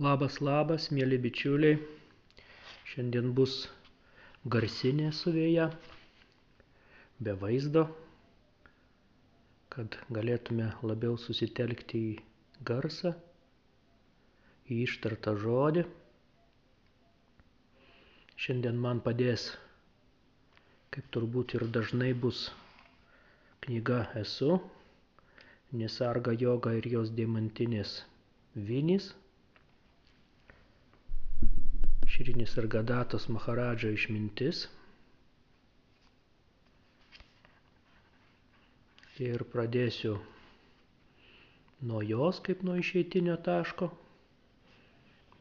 Labas, labas, mėly bičiuliai. Šiandien bus garsinė su vėja, be vaizdo, kad galėtume labiau susitelkti į garsą, į ištartą žodį. Šiandien man padės, kaip turbūt ir dažnai bus knyga Esu, Nisarga joga ir jos deimantinės vinys. Šrinis ir Gadatos Maharadžo išmintis. Ir pradėsiu nuo jos kaip nuo išeitinio taško.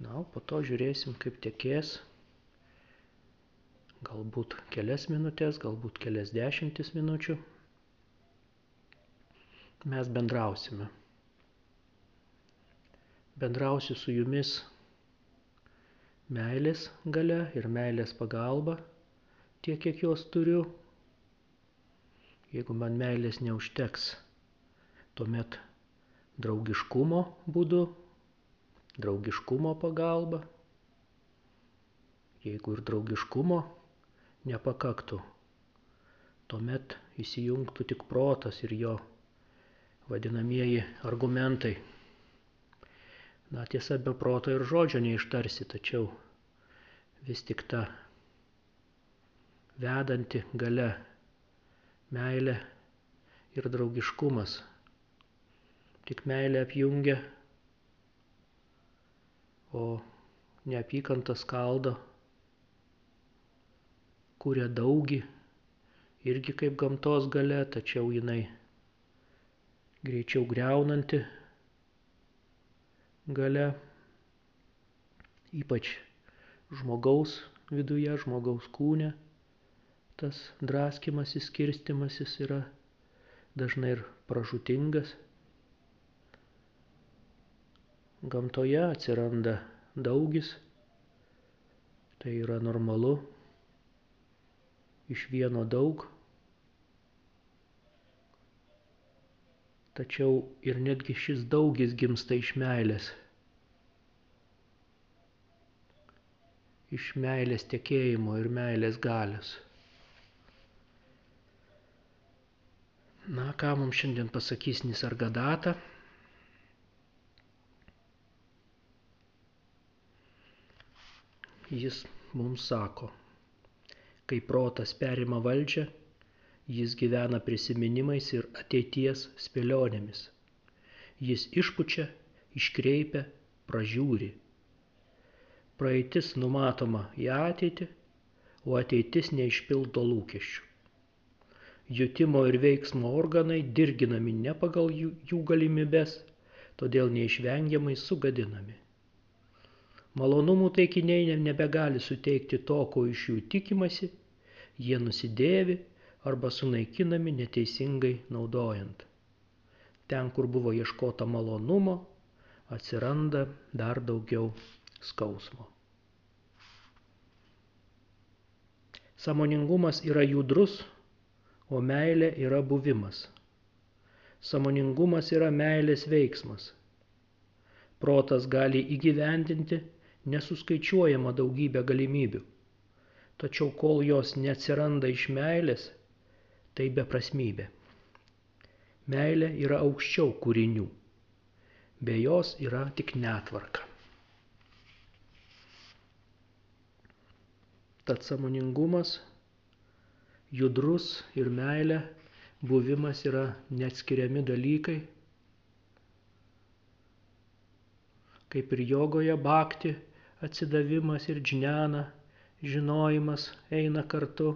Na, po to žiūrėsim, kaip tekės. Galbūt kelias minutės, galbūt kelias dešimtis minučių. Mes bendrausime. Bendrausiu su jumis meilės gale ir meilės pagalba, tiek kiek jos turiu. Jeigu man meilės neužteks, tuomet draugiškumo būdu, draugiškumo pagalba. Jeigu ir draugiškumo nepakaktų, tuomet įsijungtų tik protas ir jo vadinamieji argumentai. Na tiesa, be proto ir žodžio neištarsi, tačiau vis tik ta vedanti gale meilė ir draugiškumas. Tik meilė apjungia, o neapykanta skaldo, kuria daugi, irgi kaip gamtos gale, tačiau jinai greičiau greunanti gale, ypač žmogaus viduje, žmogaus kūne, tas draskimasis, skirstimasis yra dažnai ir pražutingas. Gamtoje atsiranda daugis, tai yra normalu, iš vieno daug, tačiau ir netgi šis daugis gimsta iš meilės. Iš meilės tekėjimo ir meilės galios. Na, ką mums šiandien pasakys Nisargadata? Jis mums sako, kai protas perima valdžią, Jis gyvena prisiminimais ir ateities spėlionėmis. Jis išpučia, iškreipia, pražiūri. Praeitis numatoma į ateitį, o ateitis neišpildo lūkesčių. Jutimo ir veiksmo organai dirginami ne pagal jų, jų galimybės, todėl neišvengiamai sugadinami. Malonumų taikiniai nebegali suteikti to, ko iš jų tikimasi, jie nusidėvi arba sunaikinami neteisingai naudojant. Ten, kur buvo ieškota malonumo, atsiranda dar daugiau skausmo. Samoningumas yra judrus, o meilė yra buvimas. Samoningumas yra meilės veiksmas. Protas gali įgyvendinti nesuskaičiuojama daugybę galimybių. Tačiau kol jos neatsiranda iš meilės, tai beprasmybė. Meilė yra aukščiau kūrinių. Be jos yra tik netvarka. Tad samoningumas, judrus ir meilė, buvimas yra neatskiriami dalykai. Kaip ir jogoje bakti, atsidavimas ir džnana, žinojimas eina kartu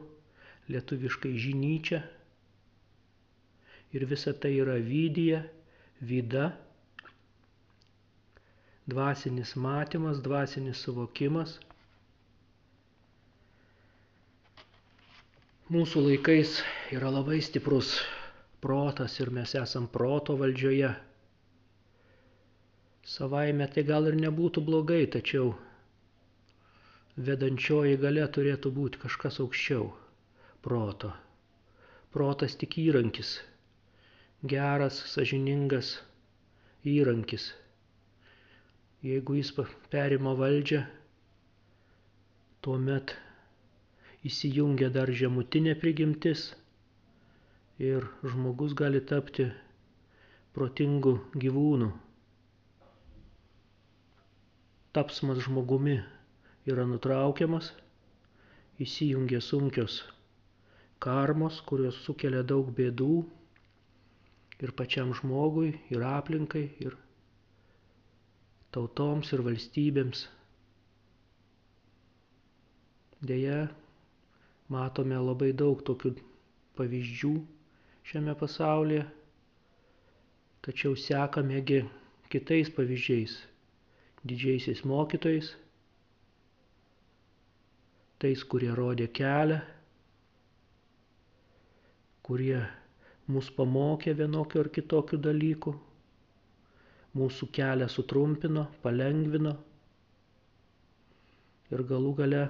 lietuviškai žinyčia. Ir visa tai yra vydyje, vyda, dvasinis matymas, dvasinis suvokimas. Mūsų laikais yra labai stiprus protas ir mes esam proto valdžioje. Savaime tai gal ir nebūtų blogai, tačiau vedančioji gale turėtų būti kažkas aukščiau proto. Protas tik įrankis, geras, sažiningas įrankis. Jeigu jis perima valdžią, tuomet įsijungia dar žemutinė prigimtis ir žmogus gali tapti protingu gyvūnu. Tapsmas žmogumi yra nutraukiamas, įsijungia sunkios karmos, kurios sukelia daug bėdų ir pačiam žmogui, ir aplinkai, ir tautoms ir valstybėms. Deja, matome labai daug tokių pavyzdžių šiame pasaulyje, tačiau sekamegi kitais pavyzdžiais, didžiaisiais mokytojais, tais, kurie rodė kelią, kurie mus pamokė vienokių ar kitokių dalykų mūsų kelią sutrumpino, palengvino ir galų gale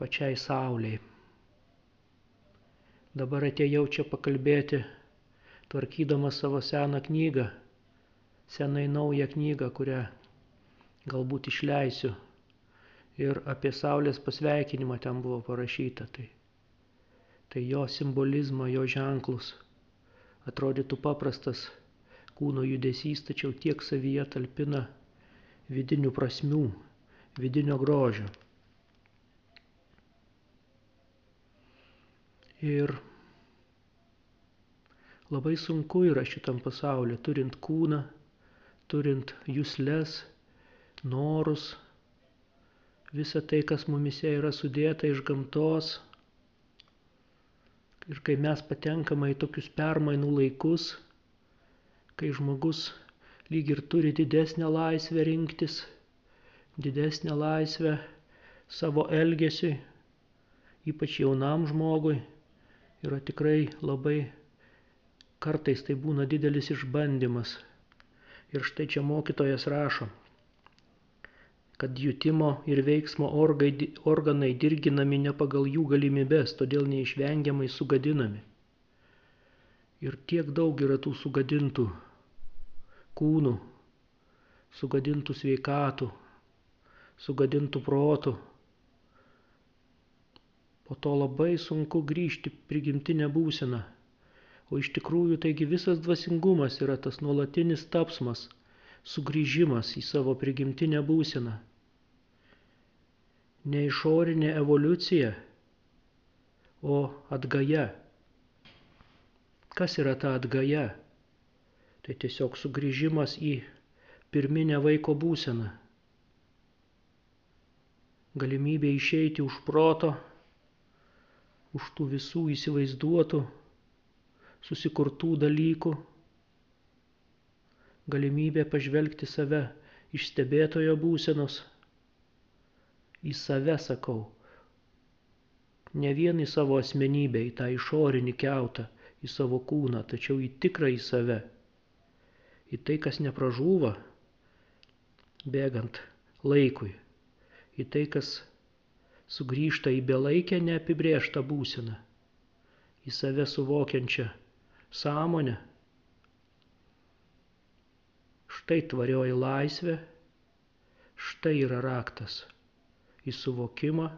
pačiai Sauliai. Dabar atėjau čia pakalbėti, tvarkydamas savo seną knygą, senai naują knygą, kurią galbūt išleisiu. Ir apie Saulės pasveikinimą ten buvo parašyta. Tai, tai jo simbolizmą, jo ženklus. Atrodytų paprastas kūno judesys, tačiau tiek savyje talpina vidinių prasmių, vidinio grožio. Ir labai sunku yra šitam pasauliu, turint kūną, turint jūslės, norus, visą tai, kas mumise yra sudėta iš gamtos. Ir kai mes patenkame į tokius permainų laikus, kai žmogus lyg ir turi didesnę laisvę rinktis, didesnę laisvę savo elgesiui, ypač jaunam žmogui, yra tikrai labai kartais tai būna didelis išbandymas. Ir štai čia mokytojas rašo, kad jutimo ir veiksmo orgai, organai dirginami ne pagal jų galimybės, todėl neišvengiamai sugadinami. Ir tiek daug yra tų sugadintų kūnų, sugadintų sveikatų, sugadintų protų. Po to labai sunku grįžti prigimtinę būseną. O iš tikrųjų taigi visas dvasingumas yra tas nuolatinis tapsmas, sugrįžimas į savo prigimtinę būseną. Ne išorinė evoliucija, o atgaja. Kas yra ta atgaja? Tai tiesiog sugrįžimas į pirminę vaiko būseną. Galimybė išeiti už proto, už tų visų įsivaizduotų, susikurtų dalykų. Galimybė pažvelgti save iš stebėtojo būsenos. Į save sakau. Ne vien į savo asmenybę, į tą išorinį keutą, į savo kūną, tačiau į tikrą į save į tai, kas nepražūva, bėgant laikui, į tai, kas sugrįžta į belaikę neapibrėžtą būseną, į save suvokiančią sąmonę. Štai tvarioji laisvė, štai yra raktas į suvokimą,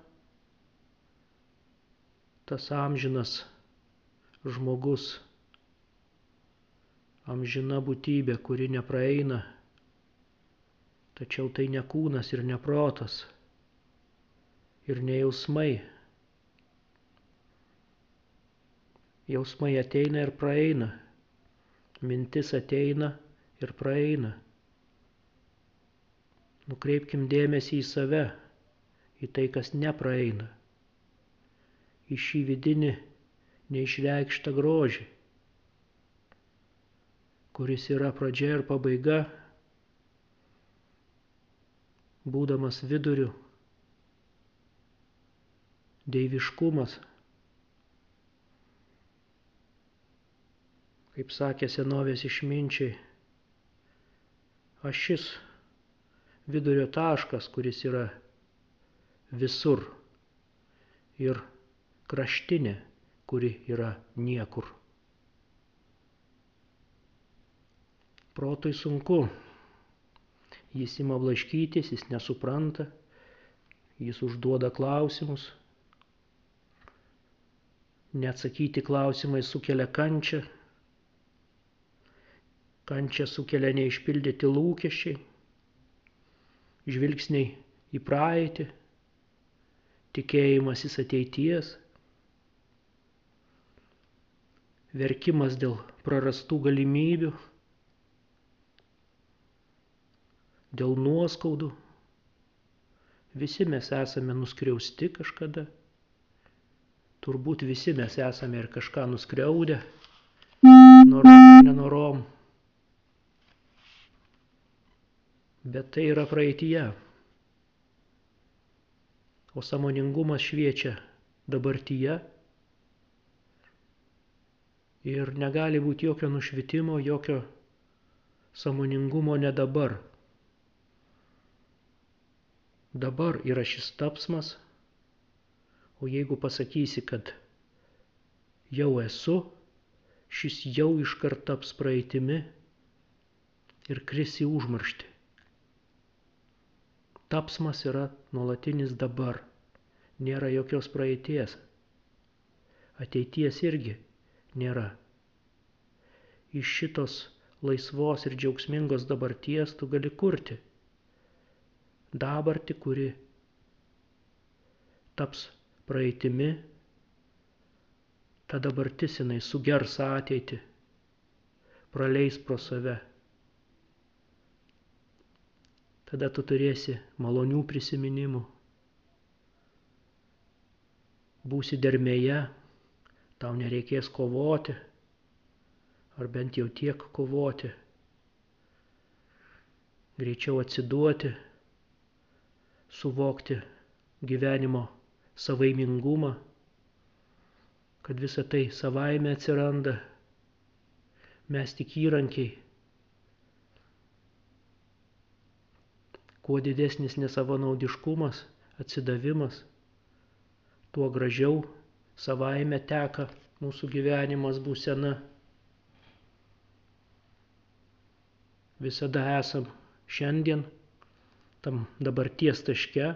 tas amžinas žmogus amžina būtybė, kuri nepraeina, tačiau tai ne kūnas ir ne protas, ir ne jausmai. Jausmai ateina ir praeina, mintis ateina ir praeina. Nukreipkim dėmesį į save, į tai, kas nepraeina, į šį vidinį neišreikštą grožį kuris yra pradžia ir pabaiga, būdamas viduriu, dieviškumas, kaip sakė senovės išminčiai, ašis vidurio taškas, kuris yra visur ir kraštinė, kuri yra niekur. Protui sunku Jis ima blaškytis, jis nesupranta, jis užduoda klausimus. Neatsakyti klausimai sukelia kančią. Kančią sukelia neišpildyti lūkesčiai, žvilgsniai į praeitį, tikėjimasis ateities, verkimas dėl prarastų galimybių, dėl nuoskaudų. Visi mes esame nuskriausti kažkada. Turbūt visi mes esame ir kažką nuskriaudę, norom, nenorom. Bet tai yra praeitie. O samoningumas šviečia dabartyje ir negali būti jokio nušvitimo, jokio samoningumo ne dabar. Dabar yra šis tapsmas, o jeigu pasakysi, kad jau esu, šis jau iškart taps praeitimi ir krisi užmaršti. Tapsmas yra nuolatinis dabar, nėra jokios praeities. Ateities irgi nėra. Iš šitos laisvos ir džiaugsmingos dabarties tu gali kurti. Dabartį, kuri taps praeitimi, ta dabartis jinai sugers ateitį, praleis pro save. Tada tu turėsi malonių prisiminimų, būsi dermėje, tau nereikės kovoti, ar bent jau tiek kovoti, greičiau atsiduoti, suvokti gyvenimo savaimingumą, kad visa tai savaime atsiranda, mes tik įrankiai. Kuo didesnis nesavanaudiškumas, atsidavimas, tuo gražiau savaime teka mūsų gyvenimas būsena. Visada esam šiandien tam dabarties taške,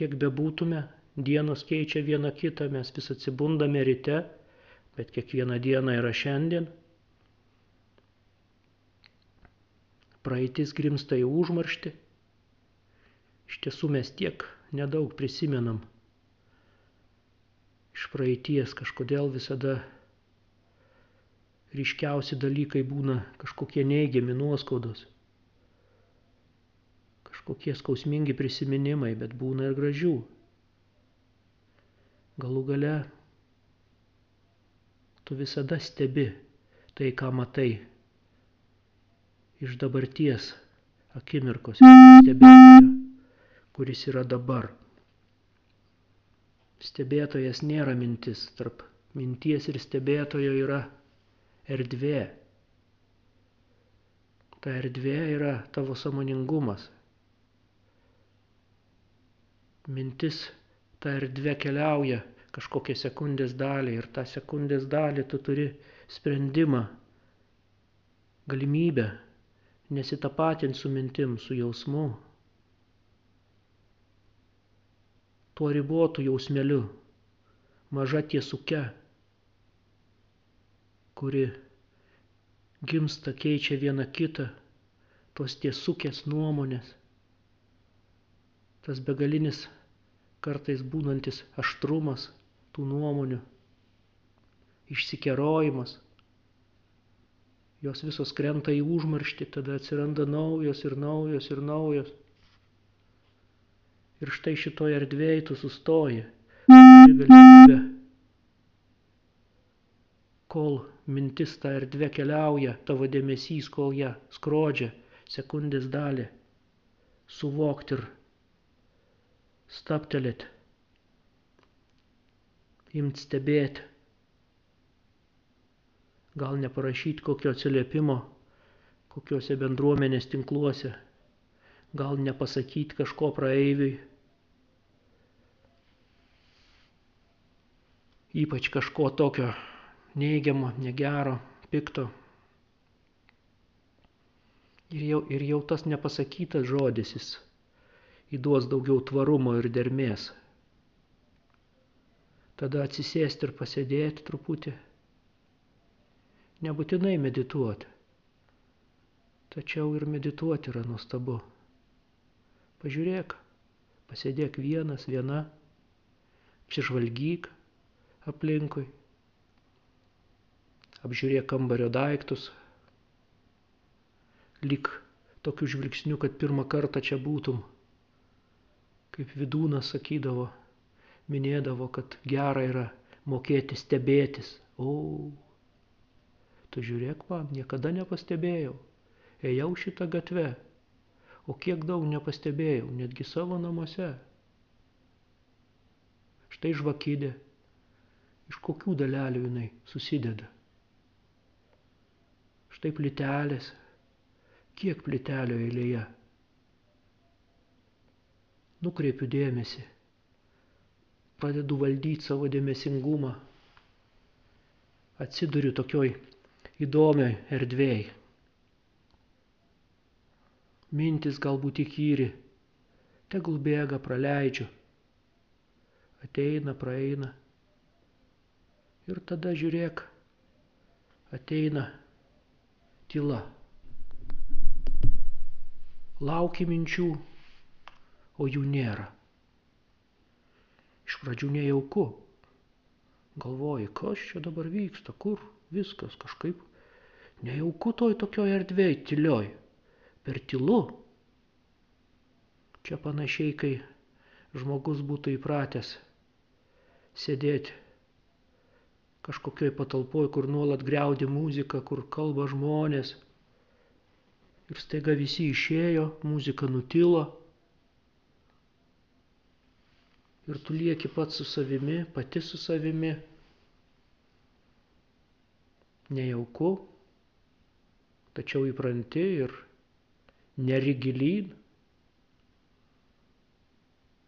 kiek bebūtume, dienos keičia vieną kitą, mes vis atsibundame ryte, bet kiekviena diena yra šiandien. Praeitis grimsta į užmarštį. Iš tiesų mes tiek nedaug prisimenam iš praeities kažkodėl visada ryškiausi dalykai būna kažkokie neigiami nuoskaudos, kažkokie skausmingi prisiminimai, bet būna ir gražių. Galų gale tu visada stebi tai, ką matai iš dabarties akimirkos, stebėtojo, kuris yra dabar. Stebėtojas nėra mintis, tarp minties ir stebėtojo yra erdvė. Ta erdvė yra tavo samoningumas. Mintis ta erdvė keliauja kažkokią sekundės dalį ir tą sekundės dalį tu turi sprendimą, galimybę nesitapatinti su mintim, su jausmu, tuo ribotu jausmeliu, maža tiesuke, kuri gimsta, keičia vieną kitą, tos tiesukės nuomonės, tas begalinis kartais būnantis aštrumas tų nuomonių, išsikerojimas, jos visos krenta į užmarštį, tada atsiranda naujos ir naujos ir naujos. Ir štai šitoje erdvėje tu sustoji. Galimybė, kol mintis tą erdvę keliauja, tavo dėmesys, kol ją skrodžia sekundės dalį, suvokti ir staptelėti, imt stebėti, gal neparašyti kokio atsiliepimo kokiuose bendruomenės tinkluose gal nepasakyti kažko praeiviui, ypač kažko tokio neigiamo, negero, pikto. Ir jau, ir jau tas nepasakytas žodis jis įduos daugiau tvarumo ir dermės. Tada atsisėsti ir pasėdėti truputį. Nebūtinai medituoti. Tačiau ir medituoti yra nuostabu. Pažiūrėk, pasėdėk vienas, viena, apsižvalgyk aplinkui, apžiūrėk kambario daiktus, lyg tokiu žvilgsniu, kad pirmą kartą čia būtum. Kaip vidūnas sakydavo, minėdavo, kad gera yra mokėti stebėtis. O, tu žiūrėk man, niekada nepastebėjau. Ėjau šitą gatvę, o kiek daug nepastebėjau, netgi savo namuose. Štai žvakydė, iš kokių dalelių jinai susideda. Štai plitelės, kiek plitelio eilėje. Nukreipiu dėmesį, pradedu valdyti savo dėmesingumą, atsiduriu tokioj įdomioj erdvėjai. Mintis galbūt įkyri, tegul bėga, praleidžiu, ateina, praeina. Ir tada žiūrėk, ateina tyla lauki minčių, o jų nėra. Iš pradžių nejauku. Galvoji, kas čia dabar vyksta, kur viskas kažkaip nejauku toj tokioj erdvėj, tylioj, per tylu. Čia panašiai, kai žmogus būtų įpratęs sėdėti kažkokioj patalpoj, kur nuolat greudi muzika, kur kalba žmonės, Ir staiga visi išėjo, muzika nutilo. Ir tu lieki pats su savimi, pati su savimi. Nejauku, tačiau įpranti ir nerigilyn.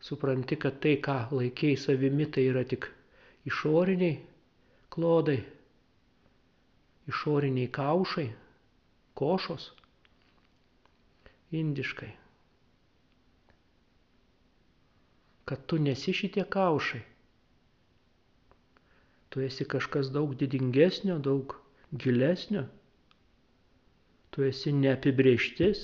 Supranti, kad tai, ką laikiai savimi, tai yra tik išoriniai klodai, išoriniai kaušai, košos indiškai. Kad tu nesi šitie kaušai. Tu esi kažkas daug didingesnio, daug gilesnio. Tu esi neapibrieštis.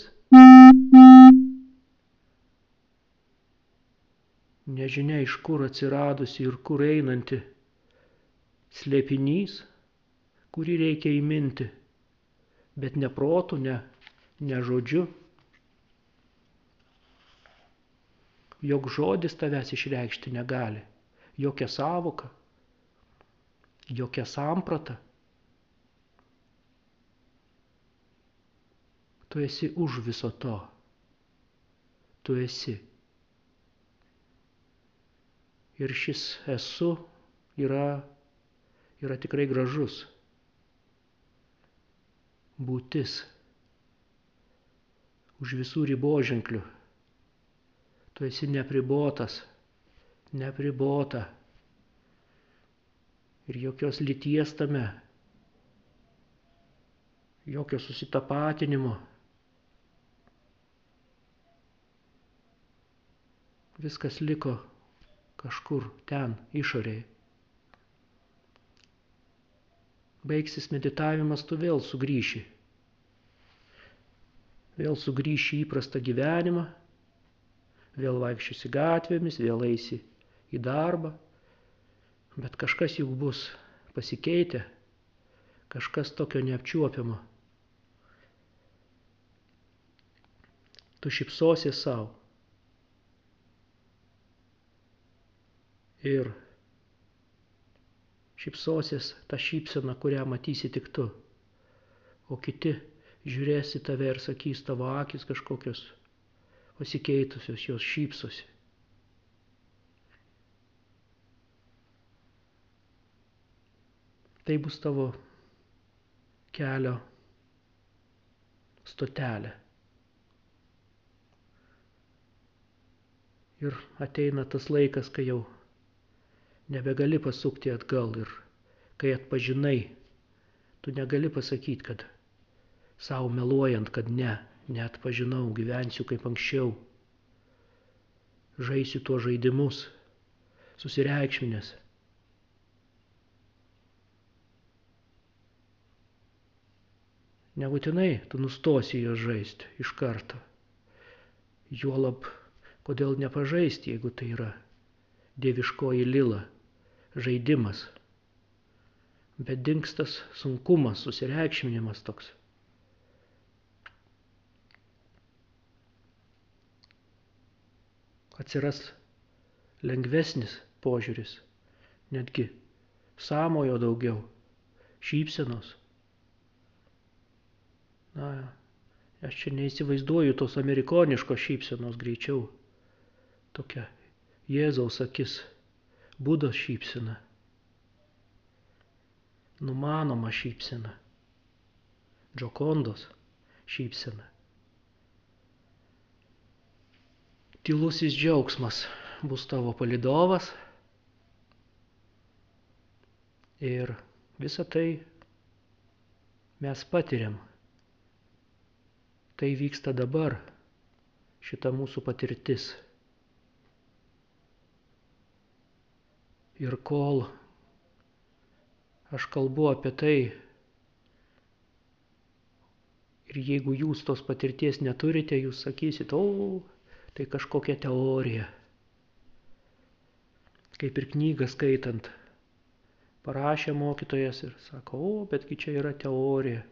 Nežinia iš kur atsiradusi ir kur einanti slėpinys, kurį reikia įminti, bet ne protų, ne, ne žodžiu. jog žodis tavęs išreikšti negali, jokia savoka, jokia samprata. Tu esi už viso to. Tu esi. Ir šis esu yra, yra tikrai gražus. Būtis. Už visų riboženklių Tu esi nepribotas, nepribota. Ir jokios lyties tame, jokio susitapatinimo. Viskas liko kažkur ten, išorėje. Baigsis meditavimas, tu vėl sugrįši. Vėl sugrįši į įprastą gyvenimą vėl vaikščiosi gatvėmis, vėl eisi į darbą, bet kažkas juk bus pasikeitę, kažkas tokio neapčiuopiamo. Tu šipsosi savo. Ir šipsosies tą šypseną, kurią matysi tik tu, o kiti žiūrėsi tave ir sakys tavo akis kažkokios pasikeitusios, jos šypsosi. Tai bus tavo kelio stotelė. Ir ateina tas laikas, kai jau nebegali pasukti atgal ir kai atpažinai, tu negali pasakyti, kad savo meluojant, kad ne, net pažinau, gyvensiu kaip anksčiau. Žaisiu tuos žaidimus, susireikšminės. Nebūtinai tu nustosi jo žaisti iš karto. Juolab, kodėl nepažaisti, jeigu tai yra dieviškoji lila, žaidimas. Bet dinkstas sunkumas, susireikšminimas toks. atsiras lengvesnis požiūris, netgi samojo daugiau, šypsenos. Na, aš čia neįsivaizduoju tos amerikoniškos šypsenos greičiau. Tokia Jėzaus akis, būdos šypsena. Numanoma šypsena. Džokondos šypsena. Tylusis džiaugsmas bus tavo palidovas. Ir visą tai mes patiriam. Tai vyksta dabar, šita mūsų patirtis. Ir kol aš kalbu apie tai, ir jeigu jūs tos patirties neturite, jūs sakysit, o, tai kažkokia teorija. Kaip ir knygą skaitant, parašė mokytojas ir sako, o, betgi čia yra teorija.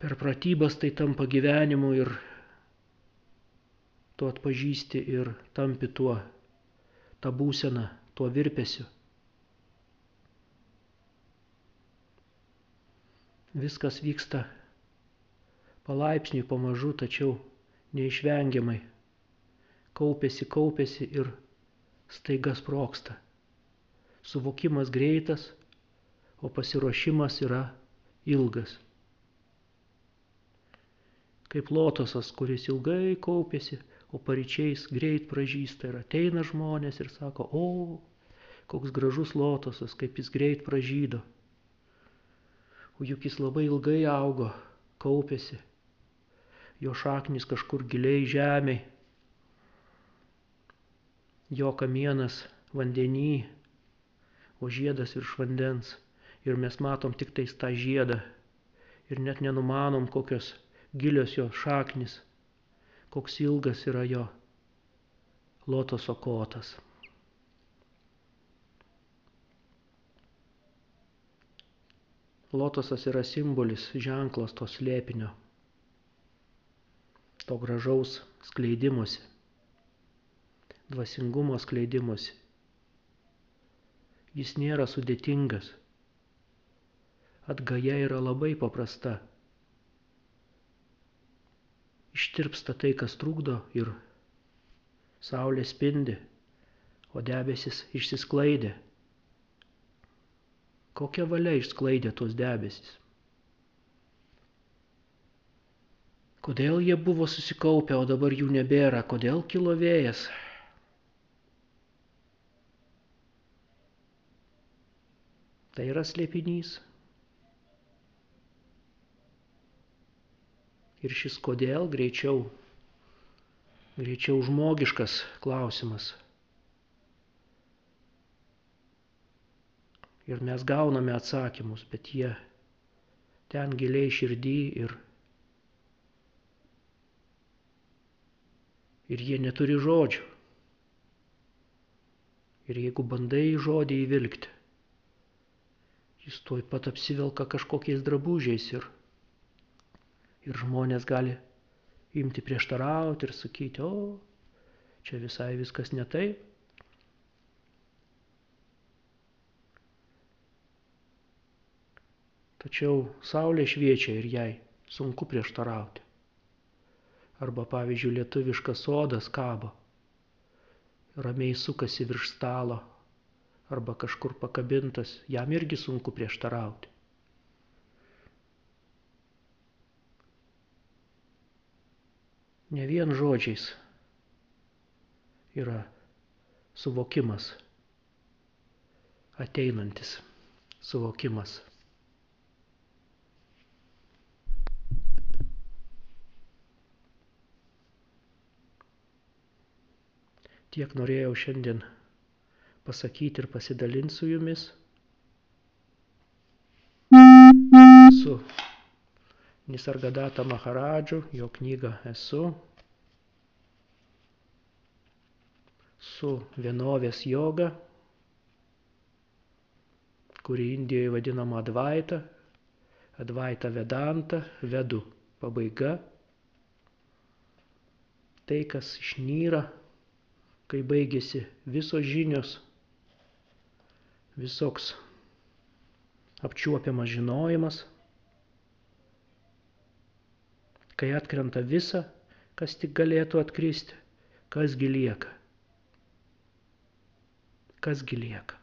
Per pratybas tai tampa gyvenimu ir tu atpažįsti ir tampi tuo, tą būseną, tuo virpesiu. Viskas vyksta palaipsniui pamažu, tačiau neišvengiamai kaupėsi, kaupėsi ir staiga sproksta. Suvokimas greitas, o pasiruošimas yra ilgas. Kaip lotosas, kuris ilgai kaupėsi, o paryčiais greit pražįsta ir ateina žmonės ir sako, o, koks gražus lotosas, kaip jis greit pražydo. O juk jis labai ilgai augo, kaupėsi, jo šaknis kažkur giliai žemiai, jo kamienas vandenį, o žiedas virš vandens. Ir mes matom tik tais tą žiedą ir net nenumanom, kokios gilios jo šaknis, koks ilgas yra jo lotoso kotas. Lotosas yra simbolis, ženklas to slėpinio to gražaus skleidimosi, dvasingumo skleidimosi. Jis nėra sudėtingas. Atgaja yra labai paprasta. Ištirpsta tai, kas trukdo ir saulė spindi, o debesis išsisklaidė. Kokia valia išsklaidė tuos debesis? Kodėl jie buvo susikaupę, o dabar jų nebėra? Kodėl kilo vėjas? Tai yra slėpinys. Ir šis kodėl greičiau, greičiau žmogiškas klausimas. Ir mes gauname atsakymus, bet jie ten giliai širdį ir ir jie neturi žodžių. Ir jeigu bandai žodį įvilgti, jis tuoj pat apsivelka kažkokiais drabužiais ir, ir žmonės gali imti prieštarauti ir sakyti, o čia visai viskas ne taip. Tačiau saulė šviečia ir jai sunku prieštarauti. Arba pavyzdžiui lietuviškas sodas kabo, ramiai sukasi virš stalo, arba kažkur pakabintas, jam irgi sunku prieštarauti. ne vien žodžiais yra suvokimas, ateinantis suvokimas. Tiek norėjau šiandien pasakyti ir pasidalinti su jumis. Su Nisargadata Maharadžu, jo knygą esu. Su vienovės joga, kuri Indijoje vadinama Advaita, Advaita Vedanta, vedu pabaiga. Tai, kas išnyra, kai baigėsi visos žinios, visoks apčiuopiamas žinojimas, kai atkrenta visa, kas tik galėtų atkristi, kasgi lieka. Kasgi lieka.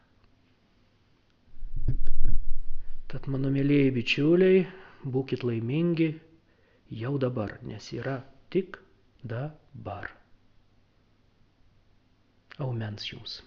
Tad mano mėlyjei bičiuliai, būkit laimingi jau dabar, nes yra tik dabar. Aumens jums.